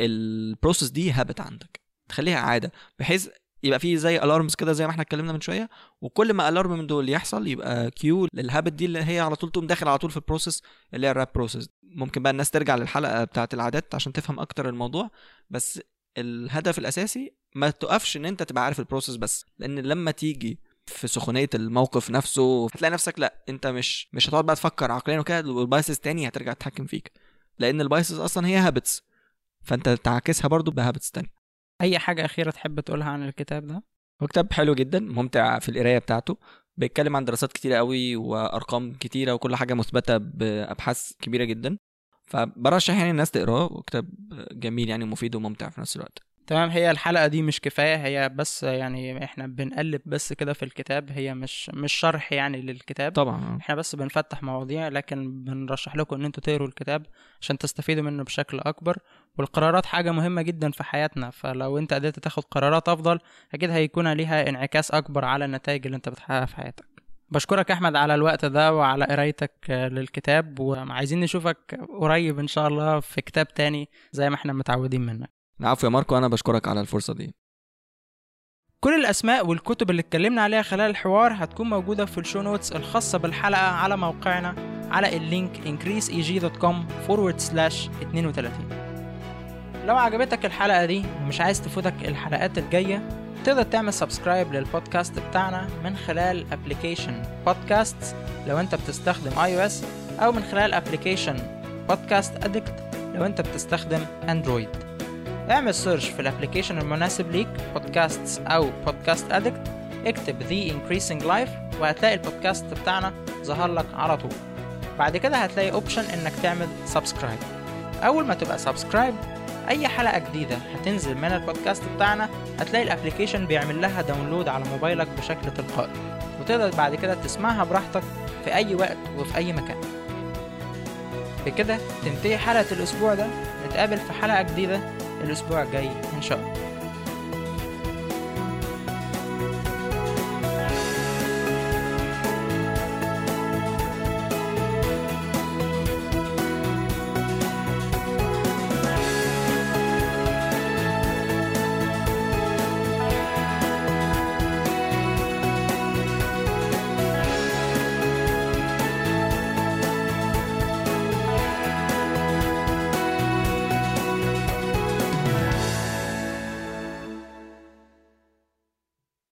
ال process دي habit عندك. تخليها عادة بحيث يبقى في زي alarms كده زي ما إحنا اتكلمنا من شوية وكل ما alarm من دول يحصل يبقى cue لل habit دي اللي هي على طول تقوم داخل على طول في ال process اللي هي ال WRAP process ممكن بقى الناس ترجع للحلقة بتاعة العادات عشان تفهم أكتر الموضوع بس الهدف الأساسي ما تقفش إن أنت تبقى عارف ال process بس لأن لما تيجي في سخونية الموقف نفسه هتلاقي نفسك لأ أنت مش مش هتقعد بقى تفكر عقليا وكده وال biases تاني هترجع تتحكم فيك لأن ال biases أصلا هي habits فأنت تعكسها برضو ب habits تانية. أي حاجة أخيرة تحب تقولها عن الكتاب ده؟ هو كتاب حلو جدا ممتع في القراية بتاعته. بيتكلم عن دراسات كتيرة قوي وأرقام كتيرة وكل حاجة مثبتة بأبحاث كبيرة جدا. فبرشح يعني الناس تقراه وكتاب جميل يعني مفيد وممتع في نفس الوقت. تمام؟ هي الحلقة دي مش كفاية هي بس يعني إحنا بنقلب بس كده في الكتاب هي مش مش شرح يعني للكتاب. طبعا إحنا بس بنفتح مواضيع لكن بنرشح لكم إن أنتوا تقروا الكتاب عشان تستفيدوا منه بشكل أكبر. والقرارات حاجة مهمة جدا في حياتنا فلو أنت قدرت تاخد قرارات أفضل أكيد هيكون ليها انعكاس أكبر على النتائج اللي أنت بتحققها في حياتك. بشكرك أحمد على الوقت ده وعلى قرايتك للكتاب وعايزين نشوفك قريب إن شاء الله في كتاب تاني زي ما إحنا متعودين منك. العفو يا ماركو أنا بشكرك على الفرصة دي. كل الأسماء والكتب اللي اتكلمنا عليها خلال الحوار هتكون موجودة في ال show notes الخاصة بالحلقة على موقعنا على ال link increaseeg.com forward slash 32 لو عجبتك الحلقة دي ومش عايز تفوتك الحلقات الجاية تقدر تعمل subscribe للبودكاست بتاعنا من خلال application Podcast لو أنت بتستخدم iOS أو من خلال application Podcast Addict لو أنت بتستخدم Android اعمل search في ال application المناسب ليك بودكاست أو Podcast Addict اكتب The Increasing Life وهتلاقي البودكاست بتاعنا ظهر لك على طول. بعد كده هتلاقي option إنك تعمل subscribe أول ما تبقى subscribe أي حلقة جديدة هتنزل من البودكاست بتاعنا هتلاقي ال application بيعمل لها download على موبايلك بشكل تلقائي. وتقدر بعد كده تسمعها براحتك في أي وقت وفي أي مكان. بكده تنتهي حلقة الأسبوع ده. نتقابل في حلقة جديدة. الأسبوع الجاي إن شاء الله.